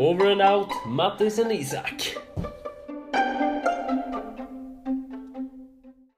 Over and out, Mattis and Isak.